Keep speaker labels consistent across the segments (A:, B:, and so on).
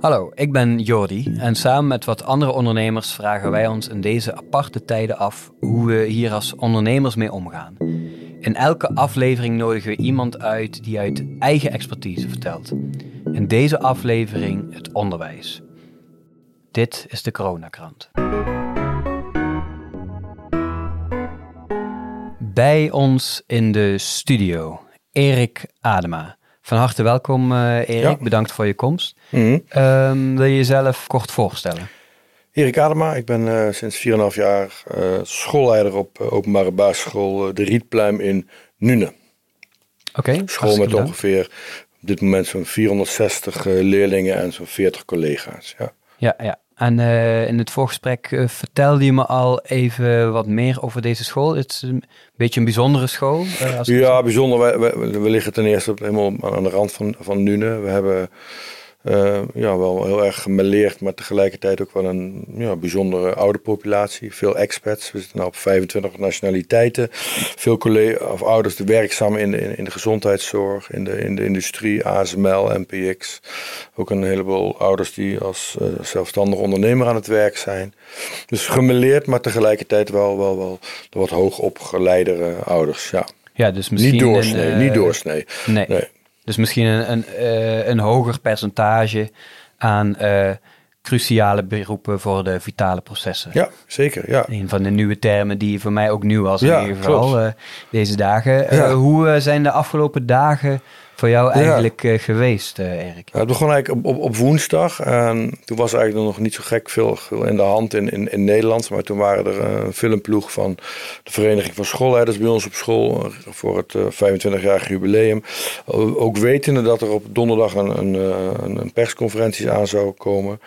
A: Hallo, ik ben Jordi en samen met wat andere ondernemers vragen wij ons in deze aparte tijden af hoe we hier als ondernemers mee omgaan. In elke aflevering nodigen we iemand uit die uit eigen expertise vertelt. In deze aflevering het onderwijs. Dit is de Coronakrant. Bij ons in de studio, Erik Adema. Van harte welkom, uh, Erik.
B: Ja.
A: Bedankt voor je komst.
B: Mhm.
A: Ehm, wil je jezelf kort voorstellen?
B: Erik Adema, ik ben eh, sinds 4,5 jaar eh, schoolleider op eh, openbare basisschool eh, De Rietpluim in Nune.
A: Oké.
B: School met
A: bedankt.
B: ongeveer op dit moment zo'n 460 eh, leerlingen en zo'n 40 collega's. Ja.
A: Ja, ja. En eh, in het voorgesprek eh, vertelde je me al even wat meer over deze school. Het is een beetje een bijzondere school. eh, als
B: Ja, bijzonder. We, we, we liggen ten eerste helemaal aan de rand van, van Nune. We hebben eh, ja, wel heel erg gemêleerd, maar tegelijkertijd ook wel een ja, bijzondere oude populatie. Veel expats. We zitten nu op 25 nationaliteiten. Veel collega of ouders die werkzaam in de, in de gezondheidszorg, in de, in de industrie, ASML, MPX. Ook een heleboel ouders die als eh, zelfstandig ondernemer aan het werk zijn. Dus gemêleerd, maar tegelijkertijd wel, wel, wel de wat hoogopgeleidere ouders. Ja.
A: ja, dus misschien
B: Niet doorsnee,
A: eh,
B: niet doorsnee.
A: Nee.
B: Nee.
A: Dus misschien een, een, eh, een hoger percentage aan eh, cruciale beroepen voor de vitale processen.
B: Ja, zeker. Ja.
A: Een van de nieuwe termen die voor mij ook nieuw was
B: Ja,
A: in ieder geval eh, deze dagen.
B: Ja.
A: hoe zijn de afgelopen dagen voor jou eigenlijk eh, geweest, eh, Erik?
B: Het begon eigenlijk op, op, op woensdag. En toen was eigenlijk nog niet zo gek veel, in de hand in, in, in Nederland. Maar toen waren er eh, een filmploeg van de Vereniging van Schoolleiders bij ons op school. Voor het eh, 25-jarige jubileum. Ook wetende dat er op donderdag een, een, een persconferentie aan zou komen.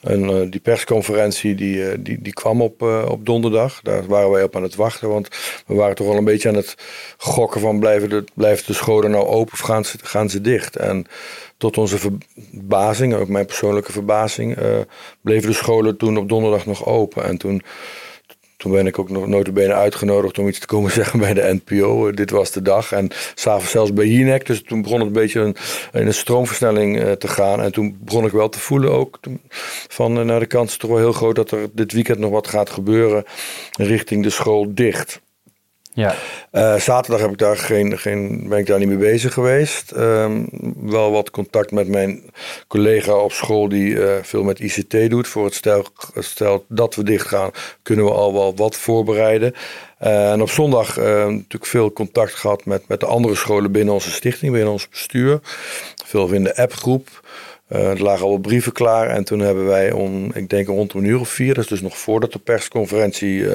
B: En eh, die persconferentie die, eh, die, die kwam op, eh, op donderdag. Daar waren wij op aan het wachten. Want we waren toch wel een beetje aan het gokken van blijven de, blijven de scholen nou open of gaan ze, gaan ze dicht. En tot onze verbazing, ook mijn persoonlijke verbazing, bleven de scholen toen op donderdag nog open. En toen, toen ben ik ook nog notabene uitgenodigd om iets te komen zeggen bij de NPO. Eh, dit was de dag. En s'avonds zelfs bij Jinek. Dus toen begon het een beetje een, in een stroomversnelling eh, te gaan. En toen begon ik wel te voelen ook van eh, nou, de kans toch wel heel groot dat er dit weekend nog wat gaat gebeuren richting de school dicht.
A: Ja,
B: Eh, zaterdag heb ik daar geen, ben ik daar niet mee bezig geweest. Ehm, wel wat contact met mijn collega op school die eh, veel met ICT doet. Voor het stel, stel dat we dicht gaan, kunnen we al wel wat voorbereiden. Eh, en op zondag natuurlijk veel contact gehad met, met de andere scholen binnen onze stichting, binnen ons bestuur. Veel in de appgroep. Eh, er lagen al wat brieven klaar en toen hebben wij om, ik denk rond een uur of vier, dat is dus nog voordat de persconferentie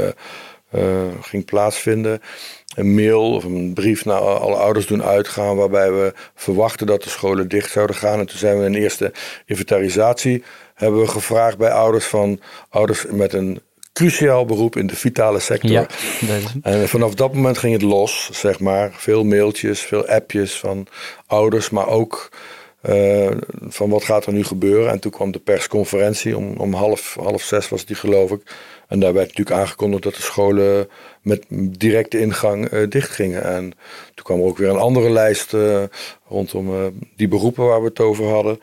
B: ging plaatsvinden, een mail of een brief naar alle ouders doen uitgaan waarbij we verwachten dat de scholen dicht zouden gaan. En toen zijn we een eerste inventarisatie hebben we gevraagd bij ouders van ouders met een cruciaal beroep in de vitale sector.
A: ja. dat is-
B: En vanaf dat moment ging het los, zeg maar. Veel mailtjes, veel appjes van ouders, maar ook eh, van wat gaat er nu gebeuren. En toen kwam de persconferentie, om, om half, half zes was die geloof ik. En daar werd natuurlijk aangekondigd dat de scholen met directe ingang eh, dicht gingen. En toen kwam er ook weer een andere lijst eh, rondom die beroepen waar we het over hadden.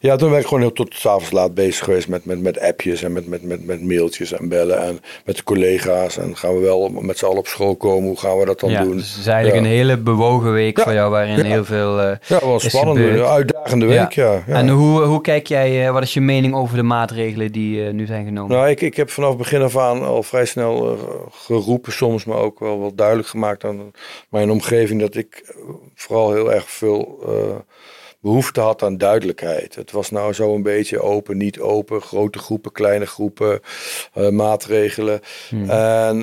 B: Ja, toen ben ik gewoon heel tot s'avonds laat bezig geweest met, met, met appjes en met, met, met, met mailtjes en bellen en met de collega's. En gaan we wel met z'n allen op school komen, hoe gaan we dat dan
A: ja,
B: doen?
A: dus het is eigenlijk
B: Ja.
A: een hele bewogen week
B: Ja.
A: voor jou, waarin heel veel eh,
B: Ja, wel spannende, uitdagende week, ja. ja.
A: En hoe, hoe kijk jij, eh, wat is je mening over de maatregelen die eh, nu zijn genomen?
B: Nou, ik, ik heb vanaf begin af aan al vrij snel geroepen soms, maar ook wel wat duidelijk gemaakt aan mijn omgeving dat ik vooral heel erg veel behoefte had aan duidelijkheid. Het was nou zo een beetje open, niet open, grote groepen, kleine groepen, eh, maatregelen. En, eh,
A: Hmm.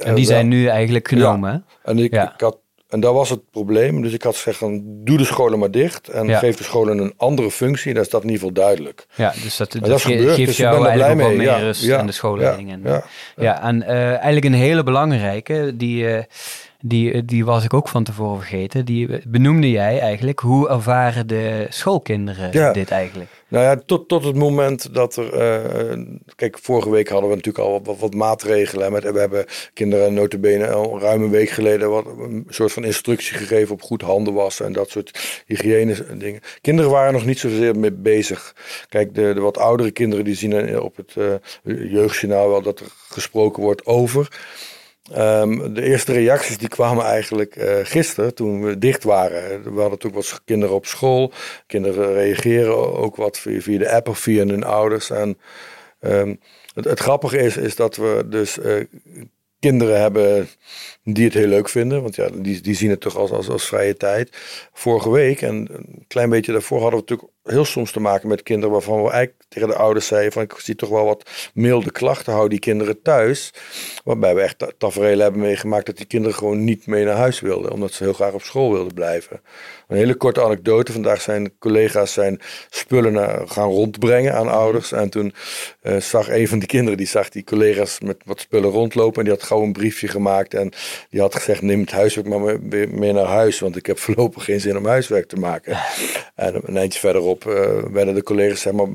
A: en die
B: wel-
A: zijn nu eigenlijk genomen, hè?
B: En, ik,
A: Ja.
B: ik had, en dat was het probleem. Dus ik had gezegd, doe de scholen maar dicht. En
A: Ja.
B: geef de scholen een andere functie. Dan is dat in ieder geval duidelijk.
A: Ja, dus dat, dat,
B: dat
A: geeft
B: dus
A: jou eigenlijk wel
B: mee.
A: meer
B: Ja,
A: rust
B: ja,
A: in de schoolleiding.
B: ja,
A: en,
B: ja.
A: ja, en eh, eigenlijk een hele belangrijke, die, eh, die, die was ik ook van tevoren vergeten. Die benoemde jij eigenlijk. Hoe ervaren de schoolkinderen dit eigenlijk?
B: Nou ja, tot, tot het moment dat er. Uh, kijk, vorige week hadden we natuurlijk al wat, wat, maatregelen. Met, we hebben kinderen notabene al ruim een week geleden wat, een soort van instructie gegeven op goed handen wassen en dat soort hygiëne dingen. Kinderen waren nog niet zozeer mee bezig. Kijk, de, de wat oudere kinderen die zien op het uh, jeugdjournaal wel dat er gesproken wordt over. Um, de eerste reacties die kwamen eigenlijk uh, gisteren toen we dicht waren. We hadden natuurlijk wat kinderen op school. Kinderen reageren ook wat via, via de app of via hun ouders. En um, het, grappige is, is dat we dus uh, kinderen hebben die het heel leuk vinden. Want ja, die, die zien het toch als, als, als vrije tijd. Vorige week en een klein beetje daarvoor hadden we natuurlijk heel soms te maken met kinderen waarvan we eigenlijk tegen de ouders zeiden van ik zie toch wel wat milde klachten, hou die kinderen thuis. Waarbij we echt tafereelen hebben meegemaakt dat die kinderen gewoon niet mee naar huis wilden, omdat ze heel graag op school wilden blijven. Een hele korte anekdote, vandaag zijn collega's zijn spullen naar, gaan rondbrengen aan ouders en toen uh, zag een van die kinderen, die zag die collega's met wat spullen rondlopen en die had gewoon een briefje gemaakt en die had gezegd neem het huiswerk maar mee naar huis, want ik heb voorlopig geen zin om huiswerk te maken. En een eindje verderop uh, werden de collega's zeg maar,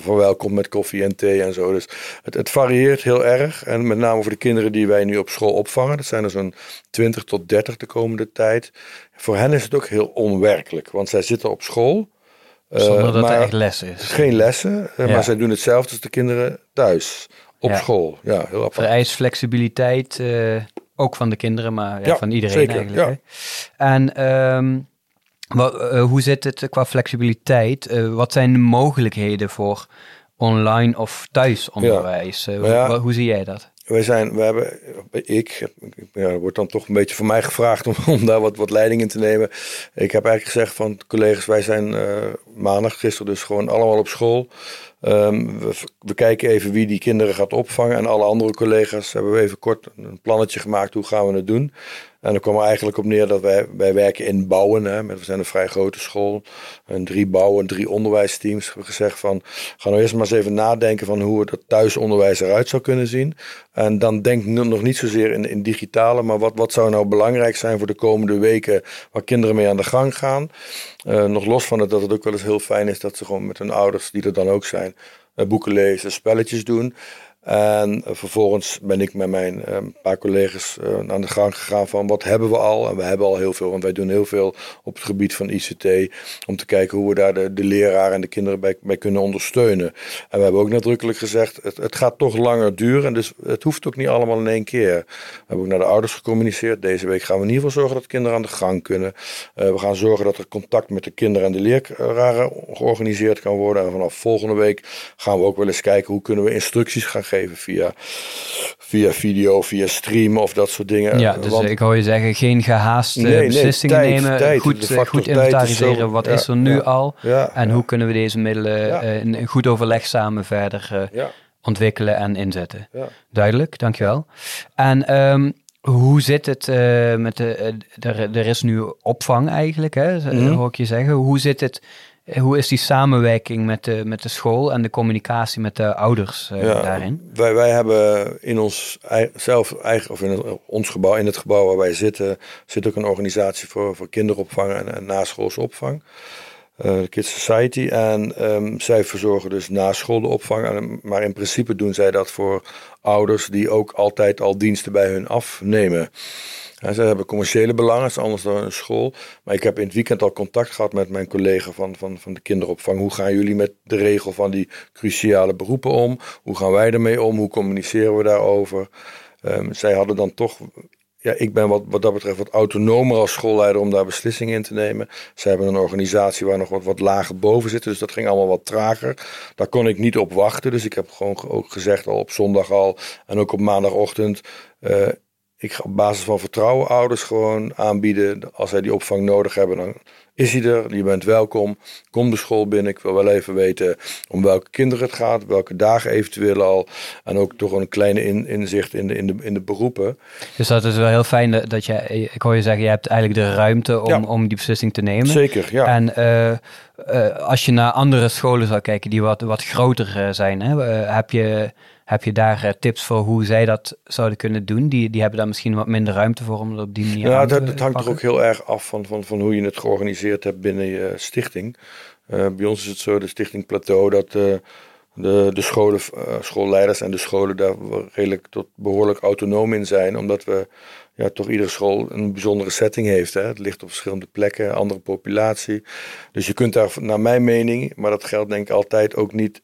B: verwelkomd met koffie en thee en zo. Dus het, het, varieert heel erg. En met name voor de kinderen die wij nu op school opvangen, dat zijn er zo'n 20 tot 30 de komende tijd. Voor hen is het ook heel onwerkelijk, want zij zitten op school.
A: Uh, Zonder dat er echt les is.
B: Geen lessen, maar zij doen hetzelfde als de kinderen thuis op school. Ja, heel apart.
A: Vereist flexibiliteit, ook van de kinderen, maar ja, van iedereen zeker, eigenlijk. En um, uh, hoe zit het qua flexibiliteit? Uh, wat zijn de mogelijkheden voor online of thuisonderwijs? Ja. Ja, hoe zie jij dat?
B: Wij zijn, we hebben, ik, ja, wordt dan toch een beetje van mij gevraagd om, om daar wat, wat leiding in te nemen. Ik heb eigenlijk gezegd van collega's, wij zijn uh, maandag, gisteren dus gewoon allemaal op school. Um, we, we, kijken even wie die kinderen gaat opvangen. En alle andere collega's hebben we even kort een plannetje gemaakt. Hoe gaan we het doen? En dan kwam er eigenlijk op neer dat wij, wij werken in bouwen. Hè, we zijn een vrij grote school. En drie bouwen, drie onderwijsteams. We hebben gezegd van, ga nou eerst maar eens even nadenken van hoe het thuisonderwijs eruit zou kunnen zien. En dan denk nog niet zozeer in, in digitale, maar wat, wat zou nou belangrijk zijn voor de komende weken waar kinderen mee aan de gang gaan. Uh, nog los van het dat het ook wel eens heel fijn is dat ze gewoon met hun ouders, die er dan ook zijn, uh, boeken lezen, spelletjes doen. En vervolgens ben ik met mijn uh, paar collega's uh, aan de gang gegaan van wat hebben we al. En we hebben al heel veel, want wij doen heel veel op het gebied van ICT. Om te kijken hoe we daar de, leraren en de kinderen bij, bij, kunnen ondersteunen. En we hebben ook nadrukkelijk gezegd, het, het, gaat toch langer duren. En dus het hoeft ook niet allemaal in één keer. We hebben ook naar de ouders gecommuniceerd. Deze week gaan we in ieder geval zorgen dat kinderen aan de gang kunnen. we gaan zorgen dat er contact met de kinderen en de leraren georganiseerd kan worden. En vanaf volgende week gaan we ook wel eens kijken hoe kunnen we instructies gaan geven via, via video, via stream of dat soort dingen.
A: Ja, dus ik hoor je zeggen, geen gehaaste nee, beslissingen nemen. Tijd, goed, goed inventariseren, wat is er nu al? en hoe kunnen we deze middelen uh, in, goed overleg samen verder uh, ontwikkelen en inzetten? Duidelijk, dankjewel. En um, hoe zit het uh, met de, er, er is nu opvang eigenlijk, hè, mm hoor ik je zeggen. Hoe zit het hoe is die samenwerking met de, met de school en de communicatie met de ouders uh, ja, daarin?
B: Wij, wij hebben in ons zelf eigen, of in ons gebouw, in het gebouw waar wij zitten, zit ook een organisatie voor, voor kinderopvang en, en naschoolse opvang. Uh, Kids Society. En um, zij verzorgen dus de opvang. Maar in principe doen zij dat voor ouders die ook altijd al diensten bij hun afnemen. Ze hebben commerciële belangen, is anders dan een school. Maar ik heb in het weekend al contact gehad met mijn collega van, van, van de kinderopvang. Hoe gaan jullie met de regel van die cruciale beroepen om? Hoe gaan wij ermee om? Hoe communiceren we daarover? Um, zij hadden dan toch ja, ik ben wat, wat dat betreft wat autonomer als schoolleider om daar beslissingen in te nemen. Ze hebben een organisatie waar nog wat, wat lager boven zit, dus dat ging allemaal wat trager. Daar kon ik niet op wachten, dus ik heb gewoon ook gezegd al op zondag al en ook op maandagochtend. Uh, ik ga op basis van vertrouwen ouders gewoon aanbieden. Als zij die opvang nodig hebben, dan is hij er. Je bent welkom. Kom de school binnen. Ik wil wel even weten om welke kinderen het gaat. Welke dagen eventueel al. En ook toch een kleine in, inzicht in de, in, de, in de beroepen.
A: Dus dat is wel heel fijn dat je, ik hoor je zeggen, je hebt eigenlijk de ruimte om, om die beslissing te nemen.
B: Zeker, ja.
A: En uh, uh, als je naar andere scholen zou kijken die wat, wat groter uh, zijn, hè, heb je Heb je daar tips voor hoe zij dat zouden kunnen doen? Die, die hebben daar misschien wat minder ruimte voor om het op die manier
B: ja, dat, dat hangt er ook heel erg af van, van, van hoe je het georganiseerd hebt binnen je stichting. bij ons is het zo, de Stichting Plateau, dat de, de scholen, schoolleiders en de scholen daar redelijk tot behoorlijk autonoom in zijn. Omdat we ja, toch iedere school een bijzondere setting heeft. Hè? Het ligt op verschillende plekken, andere populatie. Dus je kunt daar, naar mijn mening, maar dat geldt denk ik altijd ook niet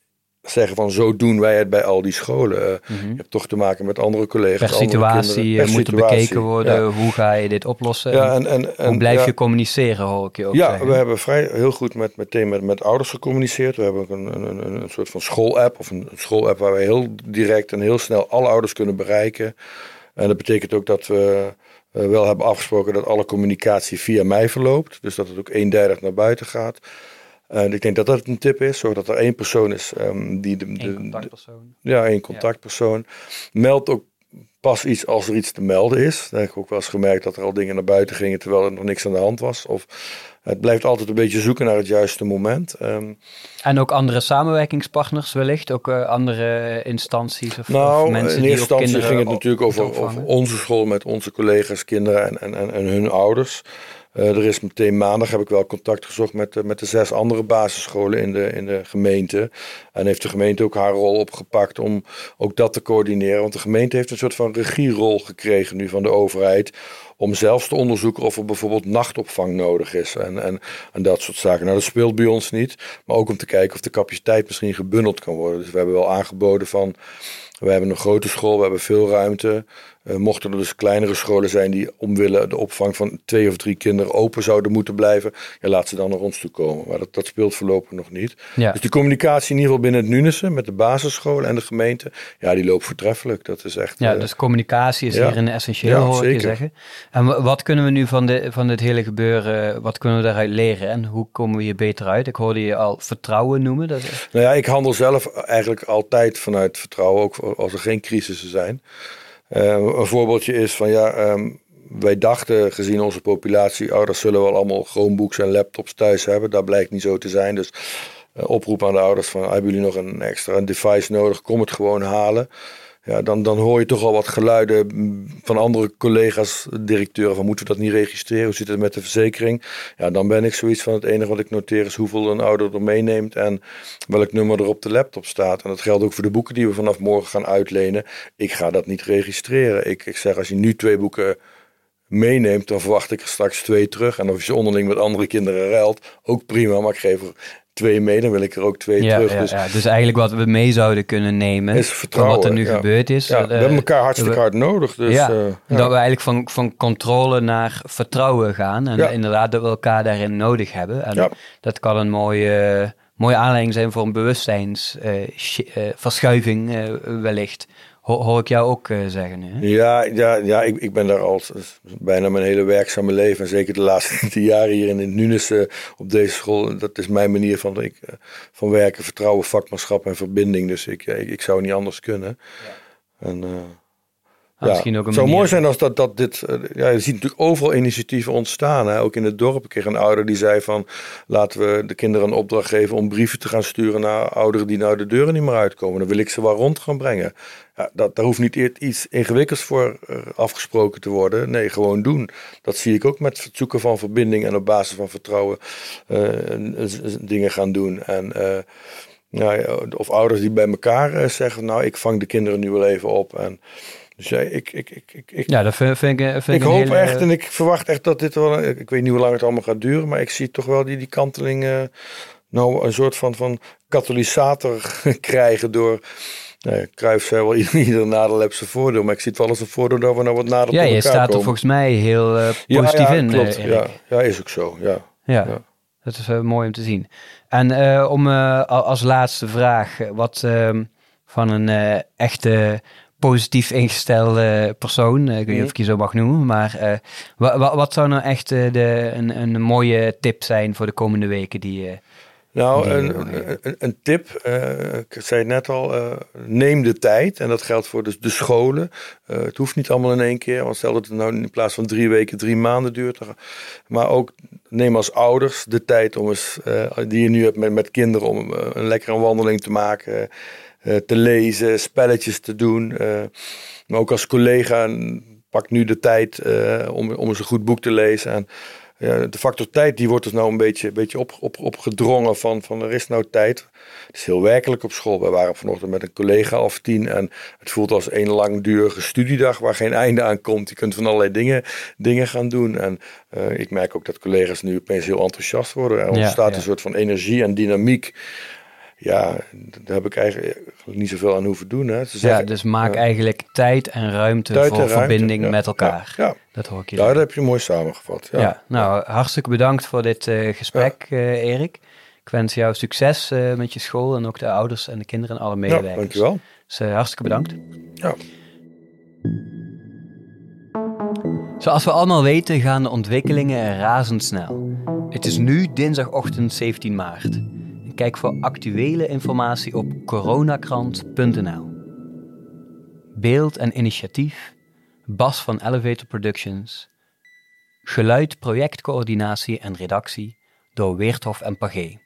B: zeggen van zo doen wij het bij al die scholen. Uh, Je hebt toch te maken met andere collega's.
A: Per situatie per moet er bekeken worden. Hoe ga je dit oplossen? Ja, en, en, en hoe blijf je communiceren, hoor ik je ook
B: Ja, we hebben vrij heel goed met, meteen met, met ouders gecommuniceerd. We hebben ook een, een, een, een soort van schoolapp of een, een schoolapp waar we heel direct en heel snel alle ouders kunnen bereiken. En dat betekent ook dat we uh, wel hebben afgesproken dat alle communicatie via mij verloopt. Dus dat het ook eendijdig naar buiten gaat. En ik denk dat dat een tip is. Zorg dat er één persoon is um, die de,
A: de, contactpersoon.
B: ja, één contactpersoon. Meld ook pas iets als er iets te melden is. Dan heb ik ook wel eens gemerkt dat er al dingen naar buiten gingen terwijl er nog niks aan de hand was. Of het blijft altijd een beetje zoeken naar het juiste moment. Ehm,
A: en ook andere samenwerkingspartners wellicht? Ook uh, andere instanties of,
B: nou,
A: of mensen
B: in eerste instantie ging het natuurlijk over, over, onze school met onze collega's, kinderen en, en, en hun ouders. Uh, er is meteen maandag heb ik wel contact gezocht met, met de zes andere basisscholen in de, in de gemeente. En heeft de gemeente ook haar rol opgepakt om ook dat te coördineren. Want de gemeente heeft een soort van regierol gekregen nu van de overheid. Om zelfs te onderzoeken of er bijvoorbeeld nachtopvang nodig is. En, en, en dat soort zaken. Nou, dat speelt bij ons niet. Maar ook om te kijken of de capaciteit misschien gebundeld kan worden. Dus we hebben wel aangeboden van. We hebben een grote school, we hebben veel ruimte. Uh, mochten er dus kleinere scholen zijn die omwille de opvang van twee of drie kinderen open zouden moeten blijven, ja, laat ze dan naar ons toe komen. Maar dat, dat speelt voorlopig nog niet. Ja. Dus de communicatie in ieder geval binnen het Nunissen met de basisscholen en de gemeente, ja, die loopt voortreffelijk. Dat is echt.
A: Ja, uh, dus communicatie is hier een essentieel, ja, hoor zeker. je zeggen. En wat kunnen we nu van, de, van dit hele gebeuren, wat kunnen we daaruit leren en hoe komen we hier beter uit? Ik hoorde je al vertrouwen noemen. Dat is...
B: Nou ja, ik handel zelf eigenlijk altijd vanuit vertrouwen, ook als er geen crisissen zijn. Uh, een voorbeeldje is van ja, um, wij dachten gezien onze populatie, oh dat zullen wel allemaal Chromebooks en laptops thuis hebben. Dat blijkt niet zo te zijn. Dus uh, oproep aan de ouders van hebben jullie nog een extra device nodig, kom het gewoon halen ja, dan, dan hoor je toch al wat geluiden van andere collega's, directeuren, van moeten we dat niet registreren? Hoe zit het met de verzekering? Ja, dan ben ik zoiets van het enige wat ik noteer is hoeveel een ouder er meeneemt en welk nummer er op de laptop staat. En dat geldt ook voor de boeken die we vanaf morgen gaan uitlenen. Ik ga dat niet registreren. Ik, ik zeg als je nu twee boeken meeneemt, dan verwacht ik er straks twee terug. En of je onderling met andere kinderen ruilt, ook prima. Maar ik geef er twee mee, dan wil ik er ook twee terug.
A: Ja,
B: dus,
A: ja, dus eigenlijk wat we mee zouden kunnen nemen is vertrouwen, wat er nu gebeurd is.
B: Ja, we hebben elkaar hartstikke hard nodig. Dus,
A: uh, dat we eigenlijk van, van controle naar vertrouwen gaan. En inderdaad dat we elkaar daarin nodig hebben. En dat kan een mooie, mooie aanleiding zijn voor een bewustzijnsverschuiving uh, wellicht hoor ik jou ook uh, zeggen. Hè?
B: Ja, ja, ja ik, ik ben daar al bijna mijn hele werkzame leven. En zeker de laatste tien jaar hier in het Nunis op deze school. Dat is mijn manier van, ik, uh, van werken, vertrouwen, vakmanschap en verbinding. Dus ik, ik, ik zou niet anders kunnen. Ja. En, uh, ja, misschien ook een het zou mooi zijn als dat, dat dit. Ja, je ziet natuurlijk overal initiatieven ontstaan. Hè? Ook in het dorp. Ik kreeg een ouder die zei van. Laten we de kinderen een opdracht geven om brieven te gaan sturen naar ouderen die nou de deuren niet meer uitkomen. Dan wil ik ze wel rond gaan brengen. Ja, dat, daar hoeft niet iets ingewikkelds voor afgesproken te worden. Nee, gewoon doen. Dat zie ik ook met het zoeken van verbinding en op basis van vertrouwen uh, dingen gaan doen. En. Uh, nou, of ouders die bij elkaar zeggen, nou, ik vang de kinderen nu wel even op. En dus ja, ik, ik, ik, ik,
A: ja, dat vind, vind ik. Vind
B: ik hoop hele... echt en ik verwacht echt dat dit wel. Ik weet niet hoe lang het allemaal gaat duren, maar ik zie toch wel die, die kanteling. Uh, nou, een soort van, van katalysator krijgen door. Nee, Cruijff zei wel, iedere nadeel heeft zijn voordeel. Maar ik zie het wel als een voordeel dat we nou wat nader
A: Ja,
B: je
A: staat
B: er
A: volgens mij heel uh, positief
B: ja, ja,
A: in.
B: Klopt, uh, ja, ja, is ook zo. Ja,
A: ja. ja. dat is uh, mooi om te zien. En om als laatste vraag, wat ehm, van een echte positief ingestelde persoon. ik weet niet of ik je zo mag noemen. Maar uh, wat, wat, zou nou echt uh, de, een, een mooie tip zijn voor de komende weken die...
B: Nou, een, een, een, tip, uh, ik zei het net al, uh, neem de tijd. En dat geldt voor dus de scholen. Uh, het hoeft niet allemaal in één keer. Want stel dat het nou in plaats van drie weken, drie maanden duurt. Maar ook neem als ouders de tijd om eens, die je nu hebt met, met kinderen, om een lekkere wandeling te maken. Te lezen, spelletjes te doen. maar ook als collega, pak nu de tijd om, om eens een goed boek te lezen. En, ja, de factor tijd die wordt dus nou een beetje, beetje op, op, opgedrongen van, van er is nou tijd. Het is heel werkelijk op school. We waren vanochtend met een collega of tien en het voelt als een langdurige studiedag waar geen einde aan komt. Je kunt van allerlei dingen, dingen gaan doen. En uh, ik merk ook dat collega's nu opeens heel enthousiast worden. Er ontstaat een soort van energie en dynamiek ja, daar heb ik eigenlijk niet zoveel aan hoeven doen. Hè.
A: Zeggen, ja, dus maak eigenlijk tijd en ruimte voor verbinding met elkaar. Ja,
B: Dat hoor ik je. Ja, dat heb je mooi samengevat. Ja,
A: nou, hartstikke bedankt voor dit uh, gesprek, uh, Erik. Ik wens jou succes uh, met je school en ook de ouders en de kinderen en alle medewerkers. Ja,
B: dankjewel.
A: Dus hartstikke bedankt. Ja. Zoals we allemaal weten gaan de ontwikkelingen razendsnel. Het is nu dinsdagochtend 17 maart. Kijk voor actuele informatie op coronakrant.nl. Beeld en initiatief Bas van Elevator Productions. Geluid, projectcoördinatie en redactie door Weerthof en Pagé.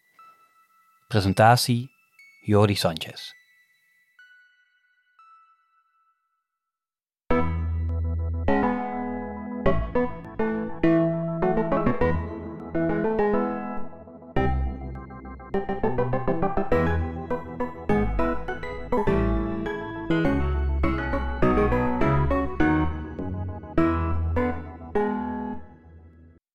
A: Presentatie Jordi Sanchez.